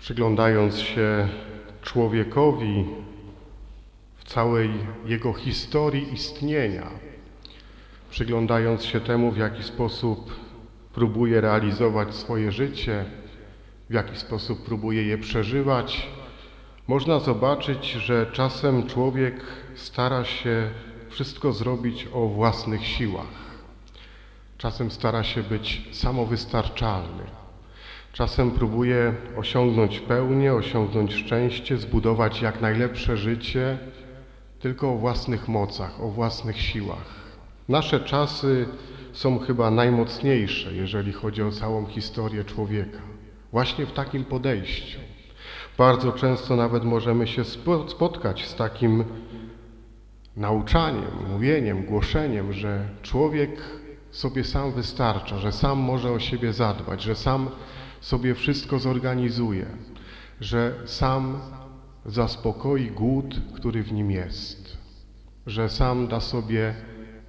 Przyglądając się człowiekowi w całej jego historii istnienia, przyglądając się temu, w jaki sposób próbuje realizować swoje życie, w jaki sposób próbuje je przeżywać, można zobaczyć, że czasem człowiek stara się wszystko zrobić o własnych siłach. Czasem stara się być samowystarczalny. Czasem próbuje osiągnąć pełnię, osiągnąć szczęście, zbudować jak najlepsze życie, tylko o własnych mocach, o własnych siłach. Nasze czasy są chyba najmocniejsze, jeżeli chodzi o całą historię człowieka. Właśnie w takim podejściu. Bardzo często nawet możemy się spo- spotkać z takim nauczaniem, mówieniem, głoszeniem, że człowiek sobie sam wystarcza, że sam może o siebie zadbać, że sam sobie wszystko zorganizuje, że sam zaspokoi głód, który w nim jest, że sam da sobie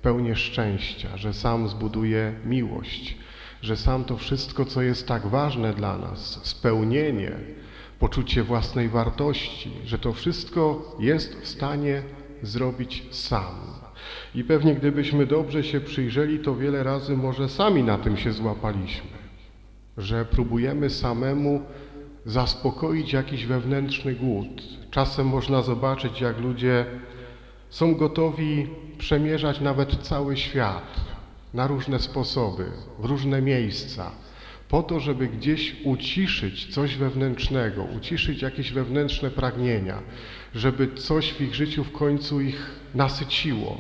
pełnię szczęścia, że sam zbuduje miłość, że sam to wszystko, co jest tak ważne dla nas, spełnienie, poczucie własnej wartości, że to wszystko jest w stanie zrobić sam. I pewnie gdybyśmy dobrze się przyjrzeli, to wiele razy może sami na tym się złapaliśmy, że próbujemy samemu zaspokoić jakiś wewnętrzny głód. Czasem można zobaczyć, jak ludzie są gotowi przemierzać nawet cały świat na różne sposoby, w różne miejsca, po to, żeby gdzieś uciszyć coś wewnętrznego, uciszyć jakieś wewnętrzne pragnienia, żeby coś w ich życiu w końcu ich nasyciło,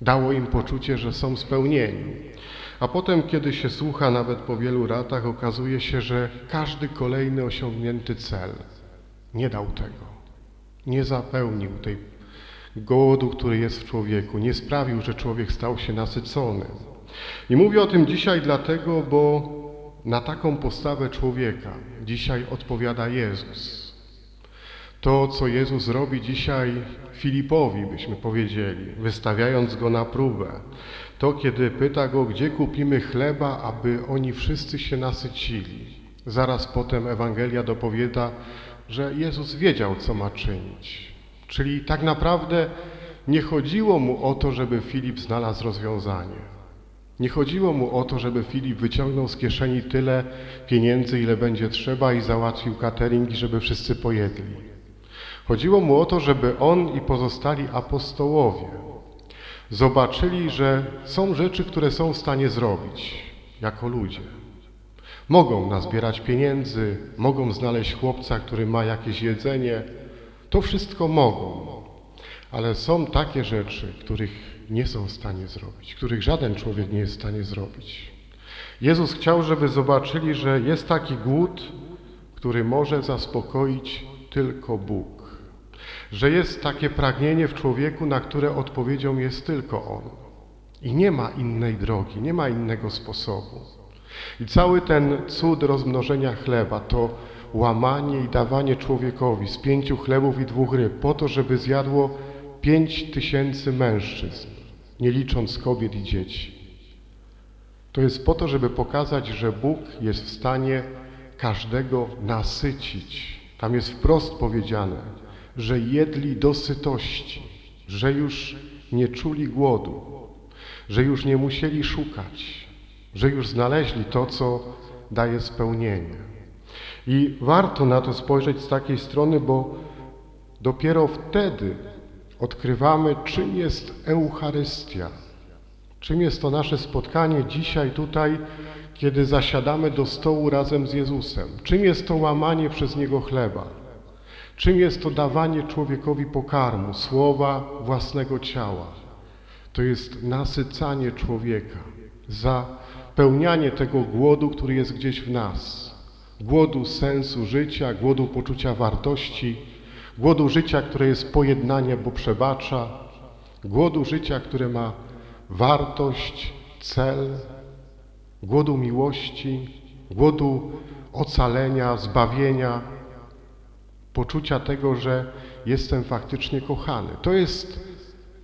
dało im poczucie, że są spełnieni. A potem, kiedy się słucha, nawet po wielu latach, okazuje się, że każdy kolejny osiągnięty cel nie dał tego, nie zapełnił tej głodu, który jest w człowieku, nie sprawił, że człowiek stał się nasycony. I mówię o tym dzisiaj dlatego, bo na taką postawę człowieka dzisiaj odpowiada Jezus. To, co Jezus robi dzisiaj Filipowi, byśmy powiedzieli, wystawiając go na próbę. To, kiedy pyta go, gdzie kupimy chleba, aby oni wszyscy się nasycili. Zaraz potem Ewangelia dopowiada, że Jezus wiedział, co ma czynić. Czyli tak naprawdę nie chodziło mu o to, żeby Filip znalazł rozwiązanie. Nie chodziło mu o to, żeby Filip wyciągnął z kieszeni tyle pieniędzy, ile będzie trzeba i załatwił catering, żeby wszyscy pojedli. Chodziło mu o to, żeby on i pozostali apostołowie zobaczyli, że są rzeczy, które są w stanie zrobić jako ludzie. Mogą nazbierać pieniędzy, mogą znaleźć chłopca, który ma jakieś jedzenie. To wszystko mogą, ale są takie rzeczy, których nie są w stanie zrobić, których żaden człowiek nie jest w stanie zrobić. Jezus chciał, żeby zobaczyli, że jest taki głód, który może zaspokoić tylko Bóg. Że jest takie pragnienie w człowieku, na które odpowiedzią jest tylko On. I nie ma innej drogi, nie ma innego sposobu. I cały ten cud rozmnożenia chleba to łamanie i dawanie człowiekowi z pięciu chlebów i dwóch ryb po to, żeby zjadło pięć tysięcy mężczyzn, nie licząc kobiet i dzieci. To jest po to, żeby pokazać, że Bóg jest w stanie każdego nasycić. Tam jest wprost powiedziane, że jedli do sytości, że już nie czuli głodu, że już nie musieli szukać, że już znaleźli to, co daje spełnienie. I warto na to spojrzeć z takiej strony, bo dopiero wtedy odkrywamy, czym jest Eucharystia, czym jest to nasze spotkanie dzisiaj tutaj, kiedy zasiadamy do stołu razem z Jezusem, czym jest to łamanie przez Niego chleba, czym jest to dawanie człowiekowi pokarmu, słowa własnego ciała. To jest nasycanie człowieka, zapełnianie tego głodu, który jest gdzieś w nas. Głodu sensu życia, głodu poczucia wartości, głodu życia, które jest pojednanie, bo przebacza, głodu życia, które ma wartość, cel, głodu miłości, głodu ocalenia, zbawienia, poczucia tego, że jestem faktycznie kochany. To jest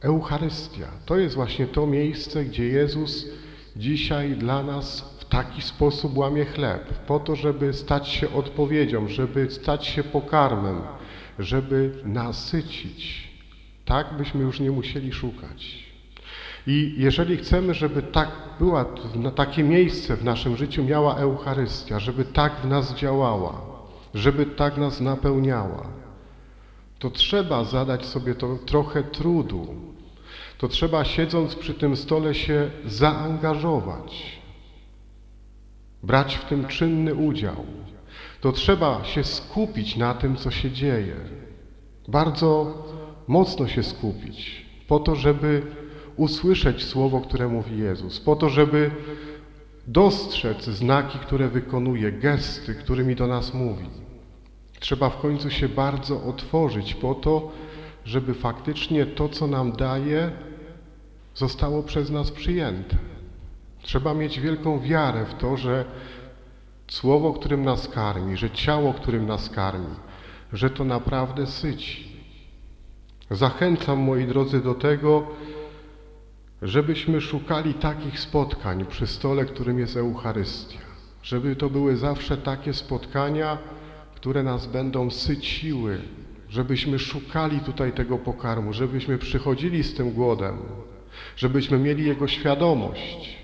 Eucharystia. To jest właśnie to miejsce, gdzie Jezus dzisiaj dla nas w taki sposób łamie chleb, po to, żeby stać się odpowiedzią, żeby stać się pokarmem, żeby nasycić. Tak byśmy już nie musieli szukać. I jeżeli chcemy, żeby tak była, takie miejsce w naszym życiu miała Eucharystia, żeby tak w nas działała, żeby tak nas napełniała, to trzeba zadać sobie to trochę trudu. To trzeba siedząc przy tym stole się zaangażować, brać w tym czynny udział. To trzeba się skupić na tym, co się dzieje. Bardzo mocno się skupić, po to, żeby usłyszeć słowo, które mówi Jezus, po to, żeby dostrzec znaki, które wykonuje, gesty, którymi do nas mówi. Trzeba w końcu się bardzo otworzyć po to, żeby faktycznie to, co nam daje, zostało przez nas przyjęte. Trzeba mieć wielką wiarę w to, że słowo, którym nas karmi, że ciało, którym nas karmi, że to naprawdę syci. Zachęcam, moi drodzy, do tego, żebyśmy szukali takich spotkań przy stole, którym jest Eucharystia. Żeby to były zawsze takie spotkania, które nas będą syciły, żebyśmy szukali tutaj tego pokarmu, żebyśmy przychodzili z tym głodem, żebyśmy mieli Jego świadomość,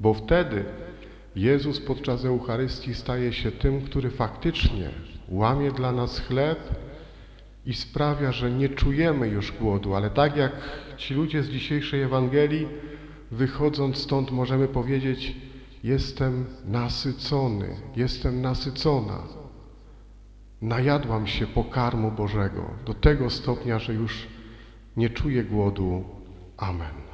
bo wtedy Jezus podczas Eucharystii staje się tym, który faktycznie łamie dla nas chleb i sprawia, że nie czujemy już głodu, ale tak jak ci ludzie z dzisiejszej Ewangelii, wychodząc stąd możemy powiedzieć, jestem nasycony, jestem nasycona. Najadłam się pokarmu Bożego do tego stopnia, że już nie czuję głodu. Amen.